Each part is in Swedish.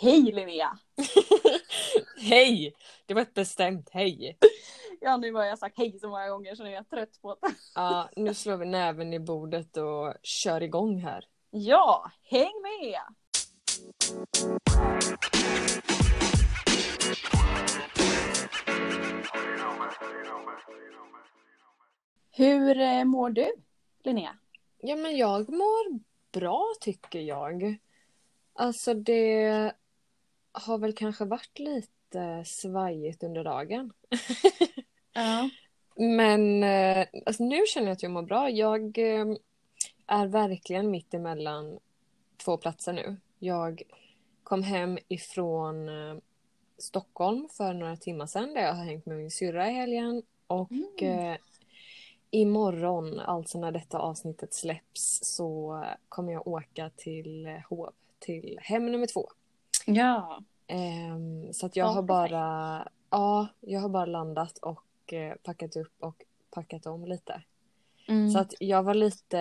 Hej Linnea! hej! Det var ett bestämt hej. Ja nu har jag sagt hej så många gånger så nu är jag trött på det. Ja, nu slår vi näven i bordet och kör igång här. Ja, häng med! Hur eh, mår du Linnea? Ja, men jag mår bra tycker jag. Alltså det har väl kanske varit lite svajigt under dagen. Ja. Men eh, alltså, nu känner jag att jag mår bra. Jag eh, är verkligen mitt emellan två platser nu. Jag kom hem ifrån eh, Stockholm för några timmar sedan där jag har hängt med min syrra i helgen. Och Mm. eh, imorgon, alltså när detta avsnittet släpps, så kommer jag åka till Hov, till hem nummer två. Ja. Ehm, så att jag Ja, har bara, ja, jag har bara landat och eh, packat upp och packat om lite. Mm. Så att jag var lite,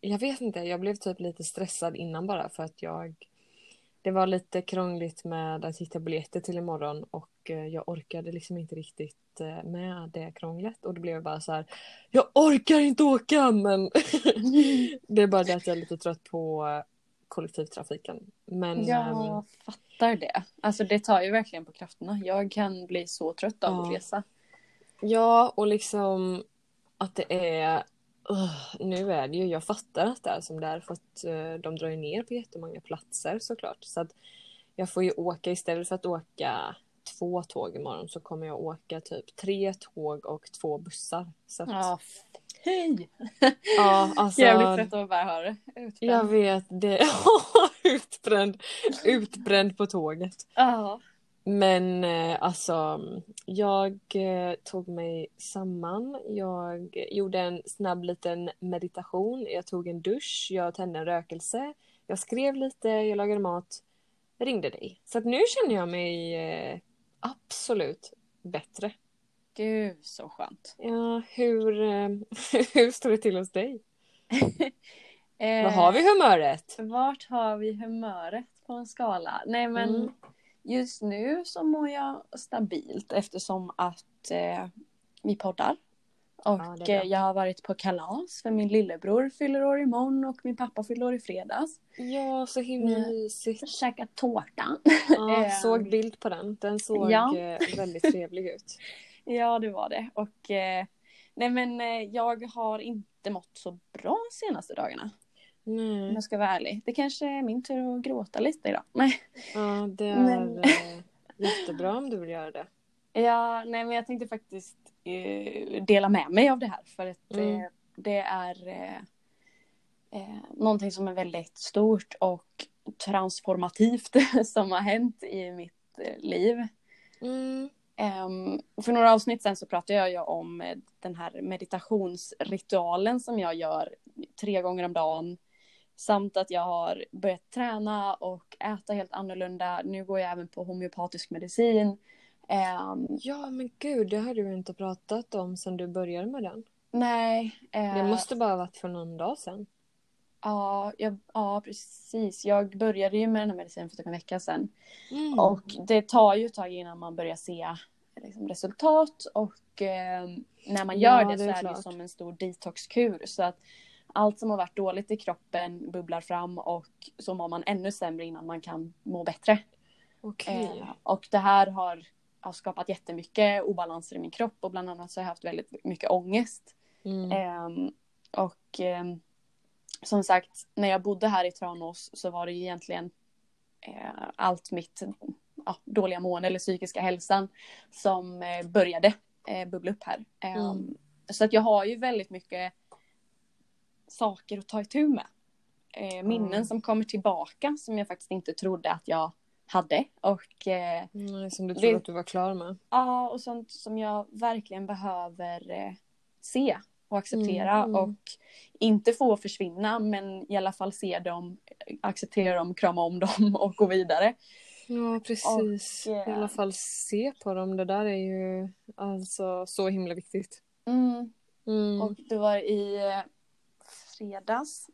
jag vet inte, jag blev typ lite stressad innan bara för att jag, det var lite krångligt med att hitta biljetter till imorgon och eh, jag orkade liksom inte riktigt eh, med det krånglet och det blev bara så här, jag orkar inte åka men det är bara det att jag är lite trött på kollektivtrafiken. Men ehm, Jag fattar det. Alltså det tar ju verkligen på krafterna. Jag kan bli så trött av att Ja. resa. Ja, och liksom att det är... Ugh, nu är det ju, jag fattar att det är som det är för att eh, de drar ju ner på jättemånga platser såklart. Så att jag får ju åka istället för att åka två tåg imorgon så kommer jag åka typ tre tåg och två bussar. Så att, Ja. Hej! ja, alltså, Jävligt trött att bara höra det. Utbränd. Jag vet det. utbränd, utbränd på tåget. Ja. Men eh, alltså, jag eh, tog mig samman. Jag gjorde en snabb liten meditation. Jag tog en dusch, jag tände en rökelse. Jag skrev lite, jag lagade mat. Jag ringde dig. Så att nu känner jag mig eh, absolut bättre. Gud så skönt. Ja, hur, eh, hur står det till hos dig? Eh, Vad har vi humöret? Vart har vi humöret på en skala? Nej men Mm. just nu så mår jag stabilt eftersom att eh, vi poddar. Och Ja, eh, jag har varit på kalas för min lillebror fyller år imorgon och min pappa fyller år i fredags. Ja, så himla Mm. mysigt. Käkat tårta. Ja, såg bild på den. Den såg Ja. eh, väldigt trevlig ut. Ja, det var det. Och eh, nej men jag har inte mått så bra de senaste dagarna. Om Nej. jag ska vara ärlig. Det kanske är min tur att gråta lite idag. Nej. Ja, det är Men- jättebra om du vill göra det. Ja, nej men jag tänkte faktiskt dela med mig av det här. För att Mm. eh, det är eh, eh, någonting som är väldigt stort och transformativt som har hänt i mitt eh, liv. Mm. Ehm, för några avsnitt sen så pratade jag ju om eh, den här meditationsritualen som jag gör tre gånger om dagen. Samt att jag har börjat träna och äta helt annorlunda. Nu går jag även på homeopatisk medicin. Ehm, Ja, men gud, det har du inte pratat om sedan du började med den. nej. eh, Det måste bara ha varit för någon dag sedan. ja, jag, ja, precis. Jag började ju med den här medicinen för typ en vecka sedan. Mm. Och det tar ju ett tag innan man börjar se liksom, resultat och eh, när man Ja, gör det, det så är är det som en stor detoxkur. Så att allt som har varit dåligt i kroppen bubblar fram och så mår man ännu sämre innan man kan må bättre. Okej. Eh, och det här har, har skapat jättemycket obalanser i min kropp och bland annat så har jag haft väldigt mycket ångest. Mm. Ehm, och ehm, som sagt, när jag bodde här i Tranås så var det ju egentligen eh, allt mitt ja, dåliga mående eller psykiska hälsan som eh, började eh, bubbla upp här. Ehm, Mm. Så att jag har ju väldigt mycket saker att ta itu med. Eh, minnen Mm. som kommer tillbaka som jag faktiskt inte trodde att jag hade. Och eh, som du Det- trodde att du var klar med. Ja, och sånt som jag verkligen behöver eh, se och acceptera Mm, mm. och inte få försvinna men i alla fall se dem, acceptera dem, krama om dem och gå vidare. Ja, precis. Och, eh, I alla fall se på dem. Det där är ju alltså så himla viktigt. Mm. Mm. Och det var i eh, fredags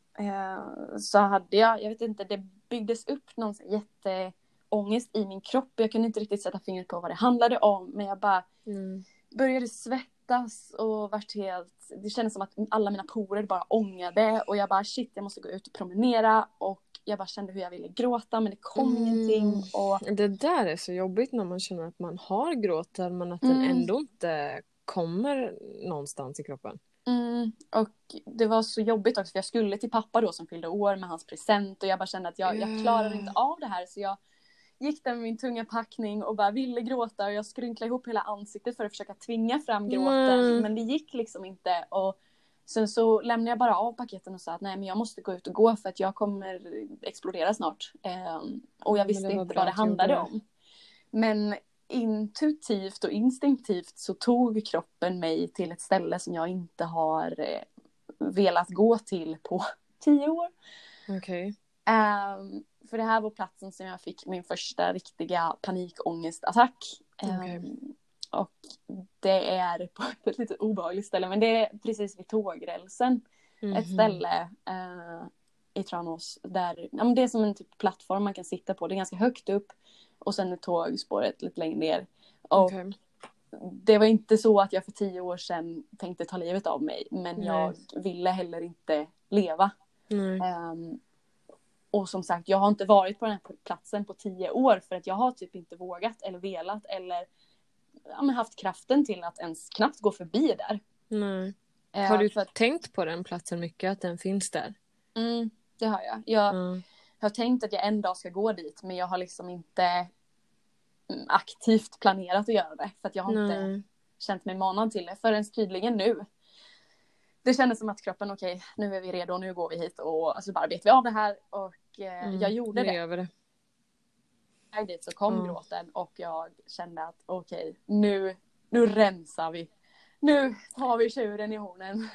så hade jag, jag vet inte, det byggdes upp någon så jätteångest i min kropp. Jag kunde inte riktigt sätta fingret på vad det handlade om men jag bara Mm. började svettas och vart helt, det kändes som att alla mina porer bara ångade och jag bara shit jag måste gå ut och promenera och jag bara kände hur jag ville gråta men det kom Mm. ingenting och Det där är så jobbigt när man känner att man har gråtar men att den Mm. ändå inte kommer någonstans i kroppen. Mm, och det var så jobbigt också för jag skulle till pappa då som fyllde år med hans present och jag bara kände att jag, jag klarar inte av det här så jag gick där med min tunga packning och bara ville gråta och jag skrynklade ihop hela ansiktet för att försöka tvinga fram gråten Nej. men det gick liksom inte och sen så lämnade jag bara av paketen och sa att nej men jag måste gå ut och gå för att jag kommer explodera snart Ehm, och jag visste inte vad det handlade det. om. Men intuitivt och instinktivt så tog kroppen mig till ett ställe som jag inte har eh, velat gå till på tio år. Okej. Ehm, för det här var platsen som jag fick min första riktiga panikångestattack. Ehm, Okej. och det är på, ett lite obehagligt ställe men det är precis vid tågrälsen. Ett Mhm. ställe eh, i Tranås där, ja, men det är som en typ plattform man kan sitta på. Det är ganska högt upp och sen är tågspåret lite längre ner. Och Okej. det var inte så att jag för tio år sedan tänkte ta livet av mig men Nej. jag ville heller inte leva. Nej. Och som sagt, jag har inte varit på den här platsen på tio år för att jag har typ inte vågat eller velat eller ja, haft kraften till att ens knappt gå förbi där. Nej. Ehm, Har du att, tänkt på den platsen mycket? Att den finns där? mm, det har jag. Jag Ja. har tänkt att jag en dag ska gå dit men jag har liksom inte mm, aktivt planerat att göra det för att jag har inte Nej. känt mig manad till det förrän tydligen nu. Det kändes som att kroppen, okej, nu är vi redo, nu går vi hit och alltså bara bet vi av det här och eh, Mm, jag gjorde det. det. väg dit så kom Mm. gråten och jag kände att okej, nu, nu rensar vi. Nu tar vi tjuren i hornen.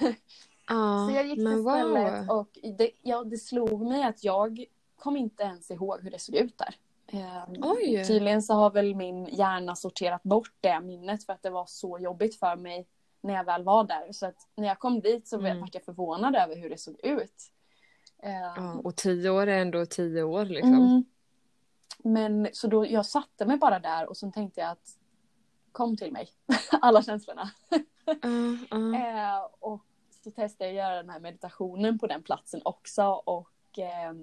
Ja, så jag gick till stället wow. och det, ja, det slog mig att jag kom inte ens ihåg hur det såg ut där. Ehm, Oj. Tydligen så har väl min hjärna sorterat bort det minnet för att det var så jobbigt för mig när jag väl var där. Så att när jag kom dit så Mm. vart jag förvånad över hur det såg ut. Ehm, Ja, och tio år är ändå tio år liksom. Mm. Men så då, jag satte mig bara där och så tänkte jag att kom till mig. Alla känslorna. Ja. Eh, och så testade jag att göra den här meditationen på den platsen också och eh,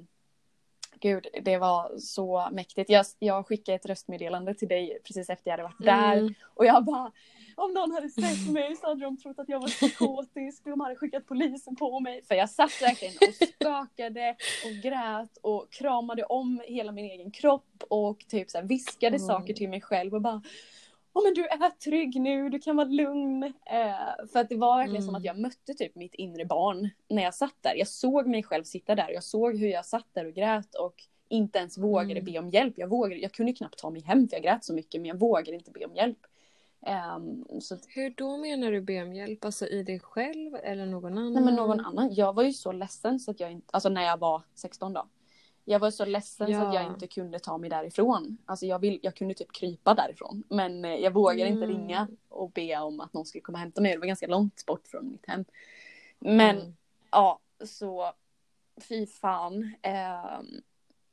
gud, det var så mäktigt. Jag, jag skickade ett röstmeddelande till dig precis efter jag hade varit där Mm. och jag bara om någon hade sett mig så hade de trott att jag var psykotisk. De hade skickat polisen på mig. För jag satt verkligen och skakade och grät och kramade om hela min egen kropp och typ så här viskade Mm. saker till mig själv och bara Åh men du är trygg nu, du kan vara lugn. Eh, för att det var verkligen som Mm. att jag mötte typ mitt inre barn när jag satt där. Jag såg mig själv sitta där, jag såg hur jag satt där och grät och inte ens vågade Mm. be om hjälp. Jag, vågade, jag kunde knappt ta mig hem för jag grät så mycket men jag vågade inte be om hjälp. Ehm, så Hur då menar du be om hjälp? Alltså i dig själv eller någon annan? Nej men någon annan. Jag var ju så ledsen så att jag inte, alltså när jag var 16 då. Jag var så ledsen så att jag Ja. inte kunde ta mig därifrån. Alltså jag, vill, jag kunde typ krypa därifrån. Men eh, jag vågade inte Mm. ringa och be om att någon skulle komma och hämta mig. Det var ganska långt bort från mitt hem. Men Mm. ja, så fy fan. Ehm,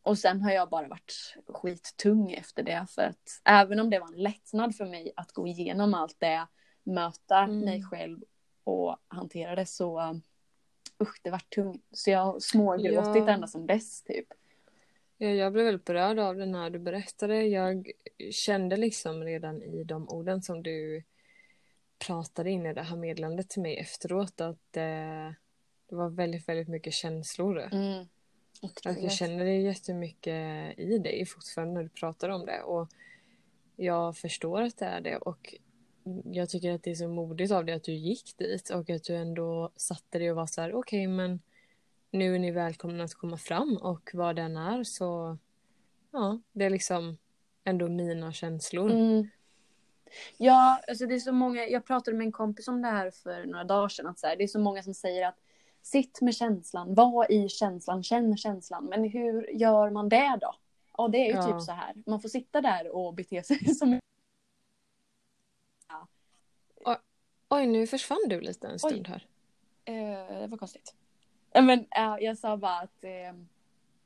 och sen har jag bara varit skittung efter det. För att även om det var en lättnad för mig att gå igenom allt det, möta Mm. mig själv och hantera det så usch, det var tungt. Så jag har smågråtit Ja. ända sedan dess typ. Ja, jag blev väldigt berörd av det när du berättade. Jag kände liksom redan i de orden som du pratade in i det här meddelandet till mig efteråt att eh, det var väldigt, väldigt mycket känslor. Mm. Att jag Otroligt. känner det jättemycket i dig fortfarande när du pratar om det. Och jag förstår att det är det. Och jag tycker att det är så modigt av dig att du gick dit och att du ändå satte dig och var så här: okej men nu är ni välkomna att komma fram och vad den är så ja, det är liksom ändå mina känslor. Mm. Ja, alltså det är så många, jag pratade med en kompis om det här för några dagar sedan, att så här, det är så många som säger att sitt med känslan, var i känslan, känn känslan, men hur gör man det då? Ja, det är ju Ja. typ så här, man får sitta där och bete sig som Oj, nu försvann du lite en stund Oj. här. Eh, det var konstigt. Eh, Men eh, jag sa bara att eh,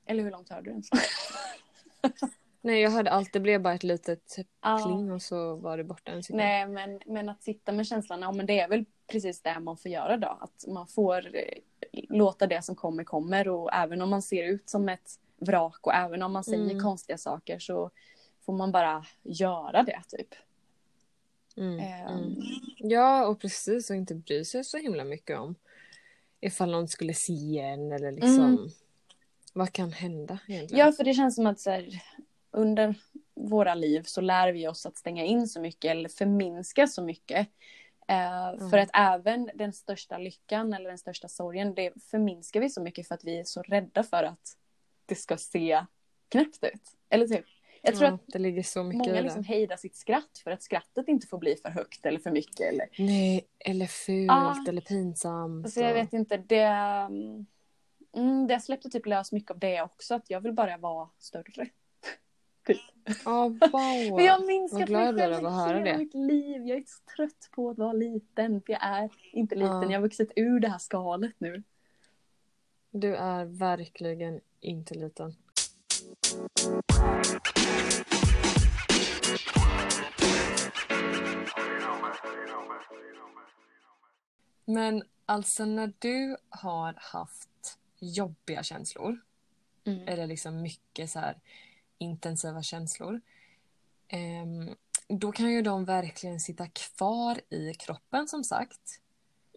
Eller hur långt hörde du ens? Nej jag hörde allt, det blev bara ett litet Ja. pling och så var det borta en sekund. Nej, men, men att sitta med känslan, ja men det är väl precis det man får göra då. Att man får eh, låta det som kommer kommer och även om man ser ut som ett vrak och även om man säger Mm. konstiga saker så får man bara göra det typ. Mm, Ehm, mm. Ja och precis och inte bry sig så himla mycket om ifall någon skulle se en eller liksom Mm. vad kan hända egentligen? Ja, för det känns som att så här, under våra liv så lär vi oss att stänga in så mycket eller förminska så mycket. Eh, Mm. För att även den största lyckan eller den största sorgen, det förminskar vi så mycket för att vi är så rädda för att det ska se knäppt ut. Eller typ. Jag tror ja, att det ligger så mycket många liksom hejdar sitt skratt för att skrattet inte får bli för högt eller för mycket. Eller... Nej, eller fult Ah. eller pinsamt. Alltså jag vet inte, det... Mm, det släppte typ lös mycket av det också, att jag vill bara vara större. Ja, wow. För jag glad mig jag själv att höra hela det. mitt liv. Jag är så trött på att vara liten. För jag är inte liten. Ja. Jag har vuxit ur det här skalet nu. Du är verkligen inte liten. Men alltså när du har haft jobbiga känslor Mm. eller liksom mycket så här intensiva känslor. ehm, då kan ju de verkligen sitta kvar i kroppen som sagt.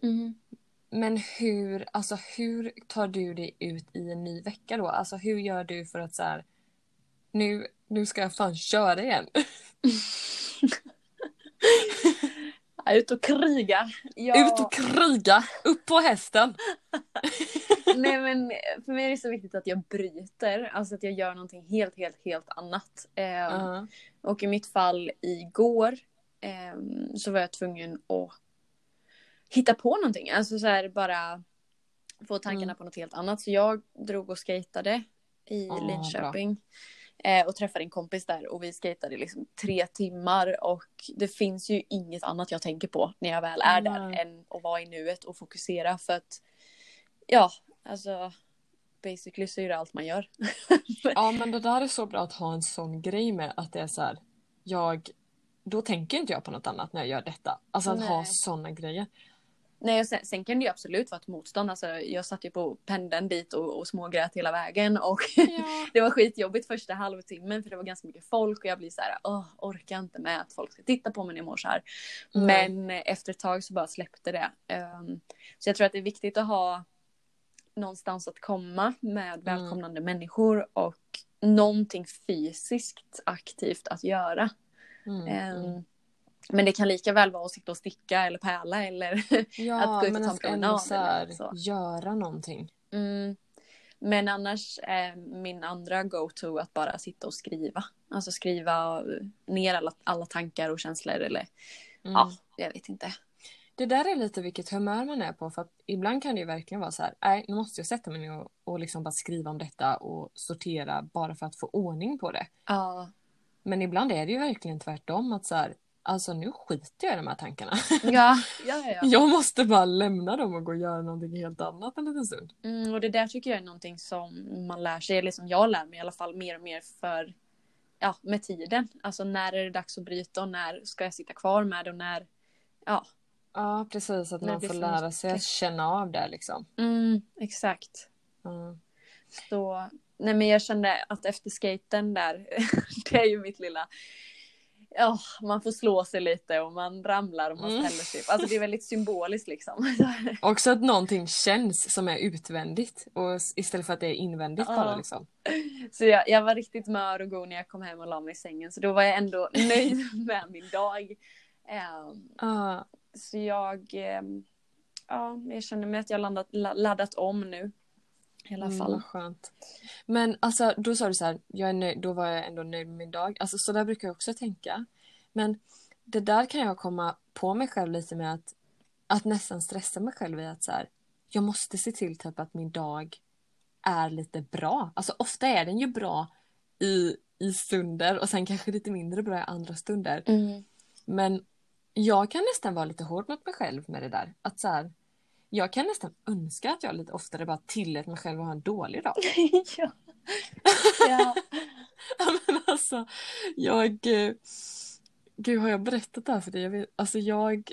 Mm. Men hur, alltså hur tar du dig ut i en ny vecka då? Alltså hur gör du för att så här, nu, nu ska jag fan köra igen. Ute och krigar. Ja. Ut och kriga! Upp på hästen! Nej men för mig är det så viktigt att jag bryter. Alltså att jag gör någonting helt, helt, helt annat. Ehm, Ja. Och i mitt fall igår ehm, så var jag tvungen att hitta på någonting. Alltså så här bara få tankarna Mm. på något helt annat. Så jag drog och skatade i Ah, Linköping. Eh, och träffade en kompis där och vi skatade i liksom tre timmar och det finns ju inget annat jag tänker på när jag väl är där Nej. än att vara i nuet och fokusera för att ja, alltså basically så är det allt man gör. ja men det där är så bra att ha en sån grej med att det är så här, jag, då tänker inte jag på något annat när jag gör detta. Alltså att ha Nej. såna grejer. Nej, och sen, sen kan det ju absolut vara ett motstånd. Alltså, jag satt ju på pendeln dit och, och smågrät hela vägen. Och Ja. det var skitjobbigt första halvtimmen för det var ganska mycket folk. Och jag blir så här, åh, orkar inte med att folk ska titta på mig när jag mår så här. Nej. Men efter ett tag så bara släppte det. Ehm, så jag tror att det är viktigt att ha någonstans att komma med välkomnande människor och någonting fysiskt aktivt att göra. Mm, mm. Men det kan lika väl vara att sitta och sticka eller pärla eller Ja, att gå ut och ta en promenad eller så. göra någonting. Mm. Men annars är min andra go-to att bara sitta och skriva. Alltså skriva ner alla, alla tankar och känslor eller Mm. ja, jag vet inte. Det där är lite vilket humör man är på för att ibland kan det ju verkligen vara så här, nej nu måste jag sätta mig ner och, och liksom bara skriva om detta och sortera bara för att få ordning på det. Ja, Men ibland är det ju verkligen tvärtom att så här, alltså nu skiter jag i de här tankarna. ja, ja. ja. Jag måste bara lämna dem och gå och göra någonting helt annat en liten stund. Mm, och det där tycker jag är någonting som man lär sig, eller som jag lär mig i alla fall mer och mer för ja, med tiden. Alltså när är det dags att bryta och när ska jag sitta kvar med det och när ja, Ja precis, att man får lära sig att känna av det liksom. mm, exakt. Mm. Så, nej men jag kände att efter skaten där, det är ju mitt lilla, ja man får slå sig lite och man ramlar och man Mm. ställer sig upp. Alltså det är väldigt symboliskt liksom. Också att någonting känns som är utvändigt och istället för att det är invändigt Ja. bara liksom. Så jag, jag var riktigt mör och god när jag kom hem och la mig i sängen så då var jag ändå nöjd med min dag. Ehm, Ah, så jag, ehm, ja jag känner mig att jag landat, la- laddat om nu. I alla Mm, fall. vad skönt. Men alltså då sa du så här, jag är nöjd, då var jag ändå nöjd med min dag. Alltså så där brukar jag också tänka. Men det där kan jag komma på mig själv lite med att, att nästan stressa mig själv i att så här, jag måste se till typ att min dag är lite bra. Alltså ofta är den ju bra i, i stunder och sen kanske lite mindre bra i andra stunder. Mm. Men jag kan nästan vara lite hård mot mig själv med det där. Att så här, jag kan nästan önska att jag lite oftare bara tillät mig själv att ha en dålig dag. ja. Ja. Men alltså, jag... eh, Gud, har jag berättat det här för dig? Jag vet, alltså jag...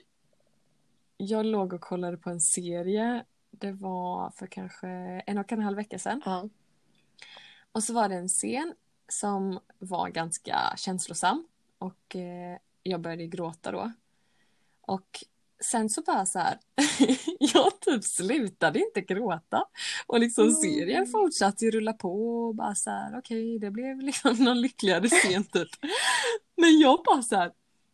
Jag låg och kollade på en serie. Det var för kanske en och en halv vecka sedan. Ja. Och så var det en scen som var ganska känslosam. Och eh, jag började gråta då. Och sen så bara så här, jag typ slutade inte gråta. Och liksom Mm. serien fortsatte ju rulla på och bara så här, okej det blev liksom någon lyckligare scen typ. Men jag bara så här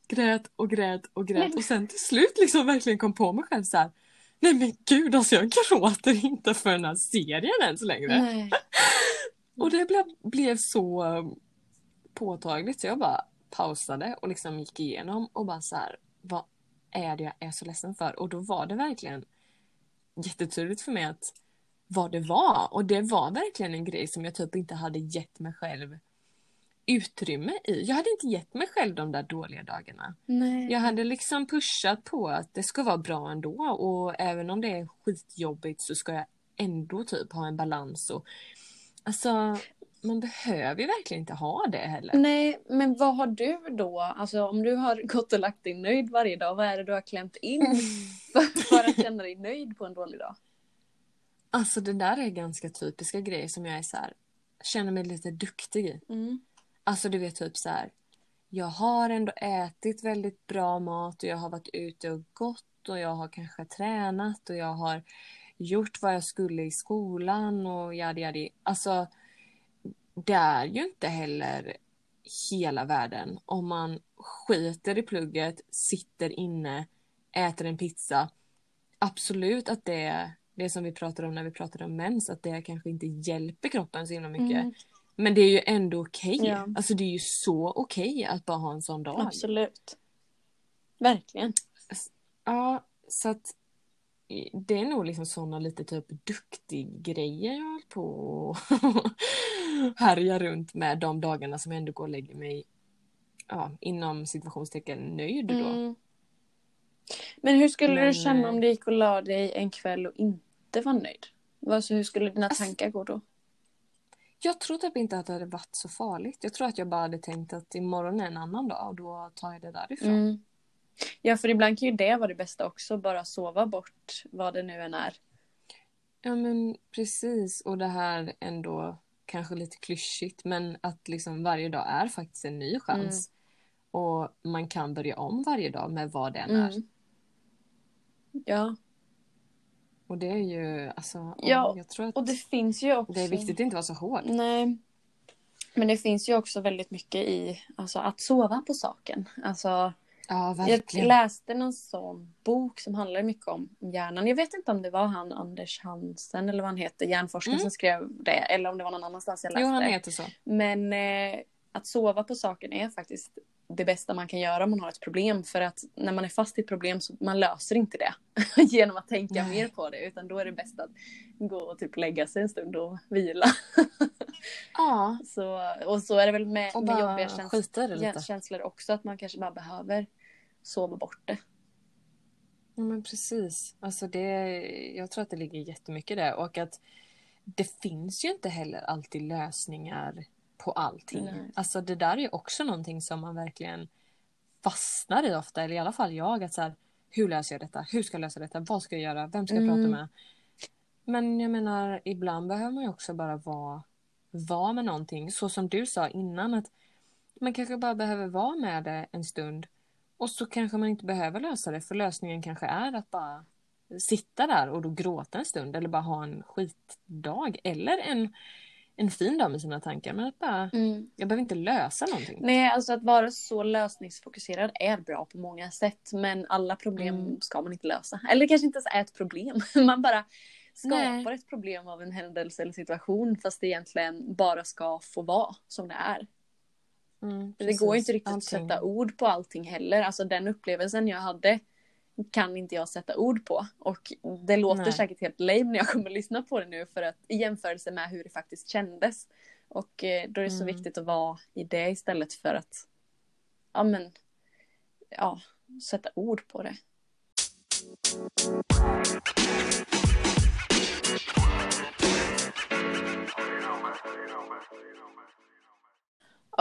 grät och grät och grät och sen till slut liksom verkligen kom på mig själv så här. Nej men gud alltså jag gråter inte för den här serien ens längre. Nej. Och det blev, blev så um, påtagligt så jag bara pausade och liksom gick igenom och bara så här, vad är det jag är så ledsen för? Och då var det verkligen jättetydligt för mig att vad det var. Och det var verkligen en grej som jag typ inte hade gett mig själv utrymme i. Jag hade inte gett mig själv de där dåliga dagarna. Nej. Jag hade liksom pushat på att det ska vara bra ändå och även om det är skitjobbigt så ska jag ändå typ ha en balans och alltså man behöver ju verkligen inte ha det heller. Nej, men vad har du då? Alltså om du har gått och lagt dig nöjd varje dag, vad är det du har klämt in för, för att känna dig nöjd på en dålig dag? Alltså det där är ganska typiska grejer som jag är så här, känner mig lite duktig i. Mm. Alltså du vet typ så här. Jag har ändå ätit väldigt bra mat och jag har varit ute och gått och jag har kanske tränat och jag har gjort vad jag skulle i skolan och jadi jadi. Alltså det är ju inte heller hela världen om man skiter i plugget, sitter inne, äter en pizza. Absolut att det, det som vi pratade om när vi pratade om mens, att det kanske inte hjälper kroppen så himla mycket. Mm. Men det är ju ändå okej. Ja. Alltså det är ju så okej att bara ha en sån dag. Absolut. Verkligen. Ja, så att det är nog liksom såna lite typ duktig grejer jag har hållit på härja runt med de dagarna som jag ändå går och lägger mig ja, inom situationstecken nöjd då. Mm. Men hur skulle Men, du känna eh, om du gick och la dig en kväll och inte var nöjd? Alltså, hur skulle dina Alltså- tankar gå då? Jag tror typ inte att det hade varit så farligt. Jag tror att jag bara hade tänkt att imorgon är en annan dag och då tar jag det därifrån. Mm. Ja, för ibland kan ju det vara det bästa också, bara sova bort vad det nu än är. Ja men precis och det här ändå kanske lite klyschigt men att liksom varje dag är faktiskt en ny chans. Och man kan börja om varje dag med vad den är. Mm. Ja, Och det är ju alltså, Ja, jag tror att och det finns ju också... det är viktigt att inte vara så hård. Nej. Men det finns ju också väldigt mycket i alltså, att sova på saken. Alltså, Ja jag verkligen. läste någon sån bok som handlar mycket om hjärnan. Jag vet inte om det var han Anders Hansen eller vad han heter, hjärnforskaren Mm. som skrev det. Eller om det var någon annanstans jag läste. Jo han heter så. Men eh, att sova på saken är faktiskt det bästa man kan göra om man har ett problem. För att när man är fast i ett problem så man löser inte det genom att tänka Nej. mer på det. Utan då är det bäst att gå och typ lägga sig en stund och vila. Ja. Så, och så är det väl med, Och med jobbiga käns- skita i det ja, lite. känslor också. Att man kanske bara behöver sova bort det. Ja men precis. Alltså det, jag tror att det ligger jättemycket där och att det finns ju inte heller alltid lösningar på allting. Nej. Alltså det där är också någonting som man verkligen fastnar i ofta, eller i alla fall jag. Att så här, hur löser jag detta? Hur ska jag lösa detta? Vad ska jag göra? Vem ska jag Mm. prata med? Men jag menar, ibland behöver man ju också bara vara, vara med någonting. Så som du sa innan, att man kanske bara behöver vara med det en stund. Och så kanske man inte behöver lösa det, för lösningen kanske är att bara sitta där och då gråta en stund eller bara ha en skitdag. Eller en, en fin dag med sina tankar. Men att bara, jag behöver inte lösa någonting. Nej, alltså att vara så lösningsfokuserad är bra på många sätt. Men alla problem Mm. ska man inte lösa. Eller det kanske inte ens är ett problem. Man bara skapar Nej. ett problem av en händelse eller situation. Fast det egentligen bara ska få vara som det är. Mm, Det går inte riktigt Allting. att sätta ord på allting heller. Alltså den upplevelsen jag hade kan inte jag sätta ord på. Och det låter Nej. säkert helt lame när jag kommer lyssna på det nu för att i jämförelse med hur det faktiskt kändes. Och eh, då är det så Mm. viktigt att vara i det istället för att ja men ja, sätta ord på det.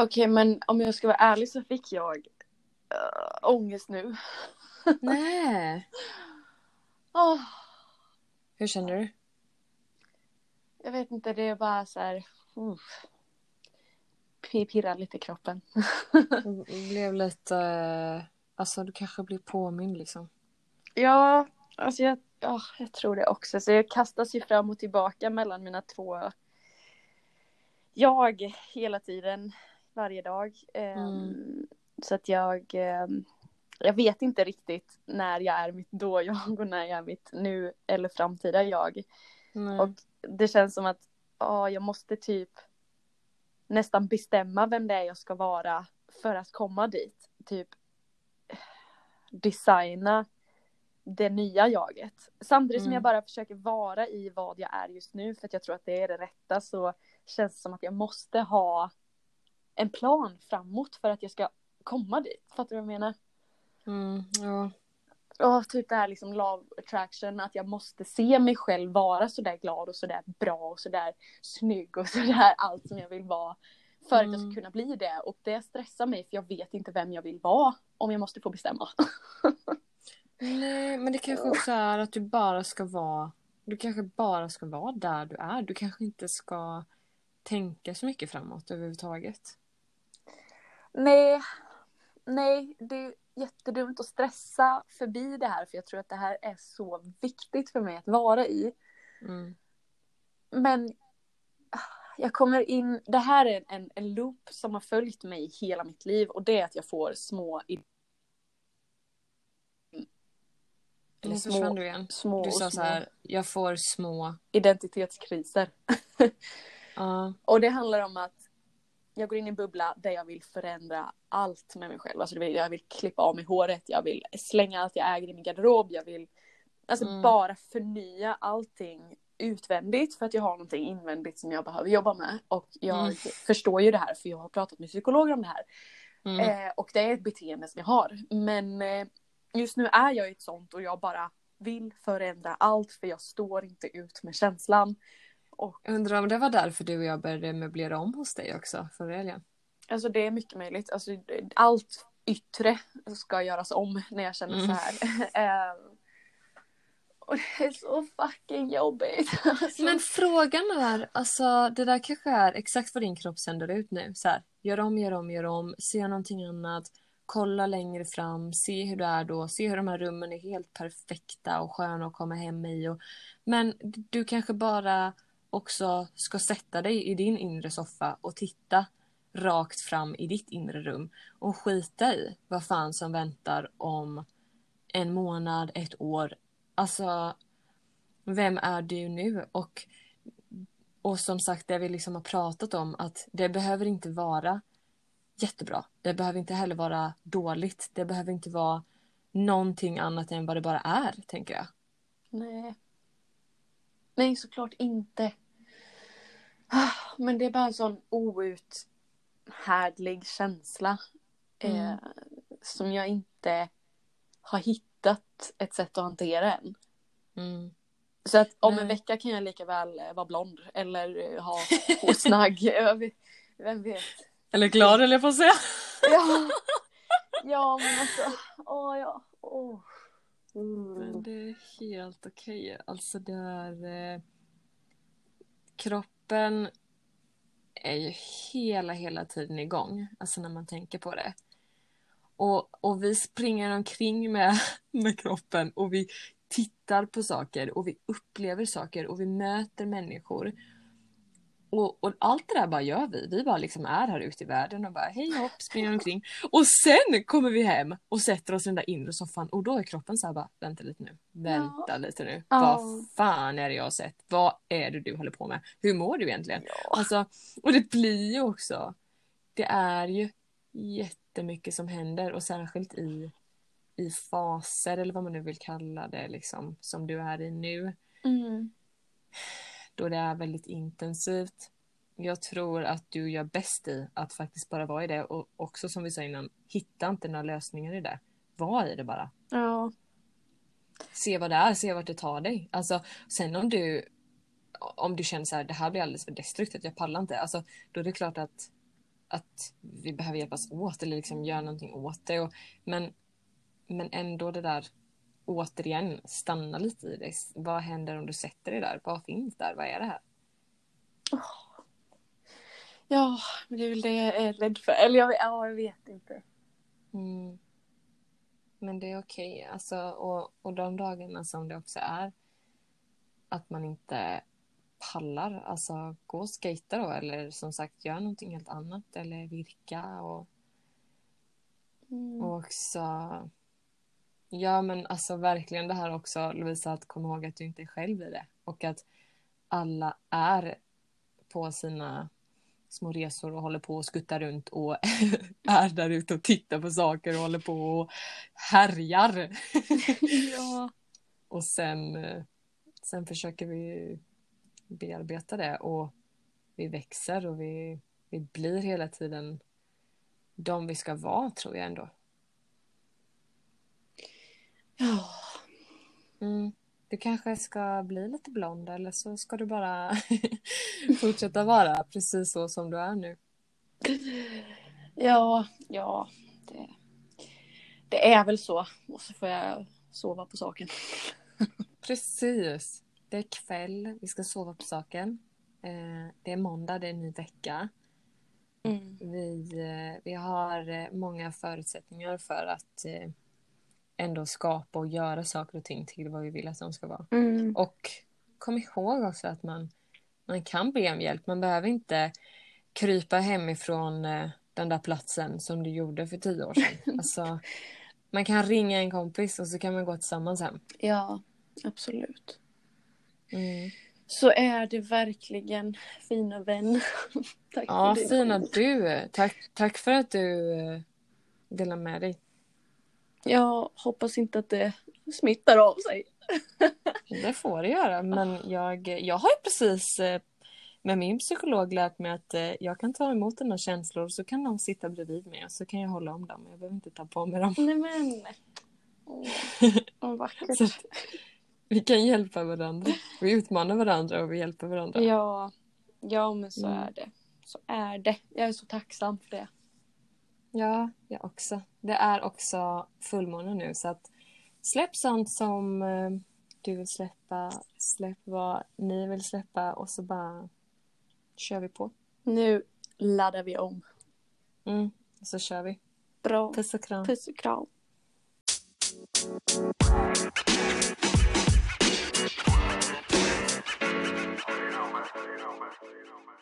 Okej, men om jag ska vara ärlig så fick jag uh, ångest nu. Nej. Åh, Hur känner du? jag vet inte, det är bara så här... Uh, pi- pirrar lite i kroppen. Du blev lite... eh, Alltså du kanske blir påmind liksom. Ja, alltså jag, ja, jag tror det också. Så jag kastas ju fram och tillbaka mellan mina två jag hela tiden, varje dag. Ehm, Mm. Så att jag, ehm, jag vet inte riktigt när jag är mitt då-jag och när jag är mitt nu eller framtida jag. Nej. Och det känns som att ja, jag måste typ nästan bestämma vem det är jag ska vara för att komma dit. Typ designa det nya jaget. Samtidigt som Mm. jag bara försöker vara i vad jag är just nu för att jag tror att det är det rätta så känns det som att jag måste ha en plan framåt för att jag ska komma dit. Fattar du vad jag menar? Mm, ja. Och typ det här liksom love attraction, att jag måste se mig själv vara sådär glad och sådär bra och sådär snygg och sådär allt som jag vill vara. För att jag Mm. ska kunna bli det. Och det stressar mig för jag vet inte vem jag vill vara om jag måste få bestämma. Nej, men det kanske också är att du bara ska vara... Du kanske bara ska vara där du är. Du kanske inte ska tänka så mycket framåt överhuvudtaget. Nej, nej, det är jättedumt att stressa förbi det här för jag tror att det här är så viktigt för mig att vara i. Mm. Men ah, jag kommer in, det här är en, en loop som har följt mig hela mitt liv och det är att jag får små, eller Nu försvann du igen. små, Du sa så här, jag får små... identitetskriser. Ja. Och det handlar om att jag går in i en bubbla där jag vill förändra allt med mig själv. Alltså vill- jag vill klippa av mig håret, jag vill slänga allt jag äger i min garderob, jag vill alltså Mm. bara förnya allting utvändigt för att jag har någonting invändigt som jag behöver jobba med. Och jag Mm. förstår ju det här för jag har pratat med psykologer om det här. Mm. Eh, och det är ett beteende som jag har. Men eh, just nu är jag i ett sånt och jag bara vill förändra allt för jag står inte ut med känslan. Och Undrar om det var därför du och jag började möblera om hos dig också förra helgen. Alltså det är mycket möjligt. Alltså, allt yttre ska göras om när jag känner Mm. så här. Ehm, och det är så fucking jobbigt. Alltså, Men frågan är, alltså det där kanske är exakt vad din kropp sänder ut nu. Så här, gör om, gör om, gör om, se någonting annat, kolla längre fram, se hur det är då, se hur de här rummen är helt perfekta och sköna att komma hem i. Och, men du kanske bara också ska sätta dig i din inre soffa och titta rakt fram i ditt inre rum och skita i vad fan som väntar om en månad, ett år. Alltså, vem är du nu? Och, och som sagt, det vi liksom har pratat om att det behöver inte vara jättebra. Det behöver inte heller vara dåligt. Det behöver inte vara någonting annat än vad det bara är, tänker jag. Nej. Nej, såklart inte. Ah, Men det är bara en sån outhärdlig känsla. Mm. Eh, som jag inte har hittat ett sätt att hantera än. Mm. Så att om Nej. en vecka kan jag lika väl eh, vara blond eller eh, ha hårsnagg. Vem vet? Eller glad, eller jag får säga. Ja, ja men alltså, åh ja. Åh. Men Mm. det är helt okej. Alltså det är... Eh, kroppen är ju hela, hela tiden igång. Alltså när man tänker på det. Och, och vi springer omkring med, med kroppen och vi tittar på saker och vi upplever saker och vi möter människor. Och, och allt det där bara gör vi. Vi bara liksom är här ute i världen och bara hej hopp, springer omkring. Och sen kommer vi hem och sätter oss i den där inre soffan och då är kroppen så här bara vänta lite nu, vänta lite nu. Ja. Vad fan är det jag har sett? Vad är det du håller på med? Hur mår du egentligen? Ja. Alltså, och det blir ju också, det är ju jättemycket som händer och särskilt i, i faser eller vad man nu vill kalla det liksom som du är i nu Mm. Då det är väldigt intensivt. Jag tror att du gör bäst i att faktiskt bara vara i det och också som vi sa innan, hitta inte några lösningar i det. Var i det bara. Ja. Se vad det är, se vart det tar dig. Alltså, sen om du om du känner så här, det här blir alldeles för destruktivt, jag pallar inte. Alltså, då är det klart att att vi behöver hjälpas åt eller liksom göra någonting åt det. Och, men, men ändå det där återigen stanna lite i det. Vad händer om du sätter dig där? Vad finns där? Vad är det här? Oh. Ja, men det är väl det jag är rädd för. Eller jag, ja, jag vet inte. Mm. Men det är okej. Okay. Alltså, och, och de dagarna som det också är att man inte pallar, alltså gå och skejta då eller som sagt gör någonting helt annat eller virka och, mm. och också Ja men alltså verkligen det här också Lovisa att komma ihåg att du inte är själv i det och att alla är på sina små resor och håller på och skuttar runt och är där ute och tittar på saker och håller på och härjar. ja. och sen, sen försöker vi bearbeta det och vi växer och vi, vi blir hela tiden de vi ska vara tror jag ändå. Ja. Mm. Du kanske ska bli lite blond eller så ska du bara fortsätta vara precis så som du är nu. Ja, ja. Det, det är väl så. Och så får jag sova på saken. precis. Det är kväll, vi ska sova på saken. Eh, det är måndag, det är en ny vecka. Mm. Vi, eh, vi har eh, många förutsättningar för att ändå skapa och göra saker och ting till vad vi vill att de ska vara. Mm. Och kom ihåg också att man, man kan be om hjälp. Man behöver inte krypa hemifrån den där platsen som du gjorde för tio år sedan. alltså, man kan ringa en kompis och så kan man gå tillsammans hem. Ja, absolut. Mm. Så är det verkligen fina vän. tack ja, fina du. Tack, tack för att du eh, delar med dig. Jag hoppas inte att det smittar av sig. det får det göra, men jag, jag har ju precis eh, med min psykolog lärt mig att eh, jag kan ta emot dina känslor så kan de sitta bredvid mig och så kan jag hålla om dem. Jag behöver inte ta på mig dem. Nej men. Åh, oh, vackert. vi kan hjälpa varandra. Vi utmanar varandra och vi hjälper varandra. Ja, ja men så mm. är det. Så är det. Jag är så tacksam för det. Ja, jag också. Det är också fullmåne nu så att släpp sånt som eh, du vill släppa, släpp vad ni vill släppa och så bara kör vi på. Nu laddar vi om. Mm, så kör vi. Bra. Puss och kram. Puss och kram. you know, man. You know, man. You know, man.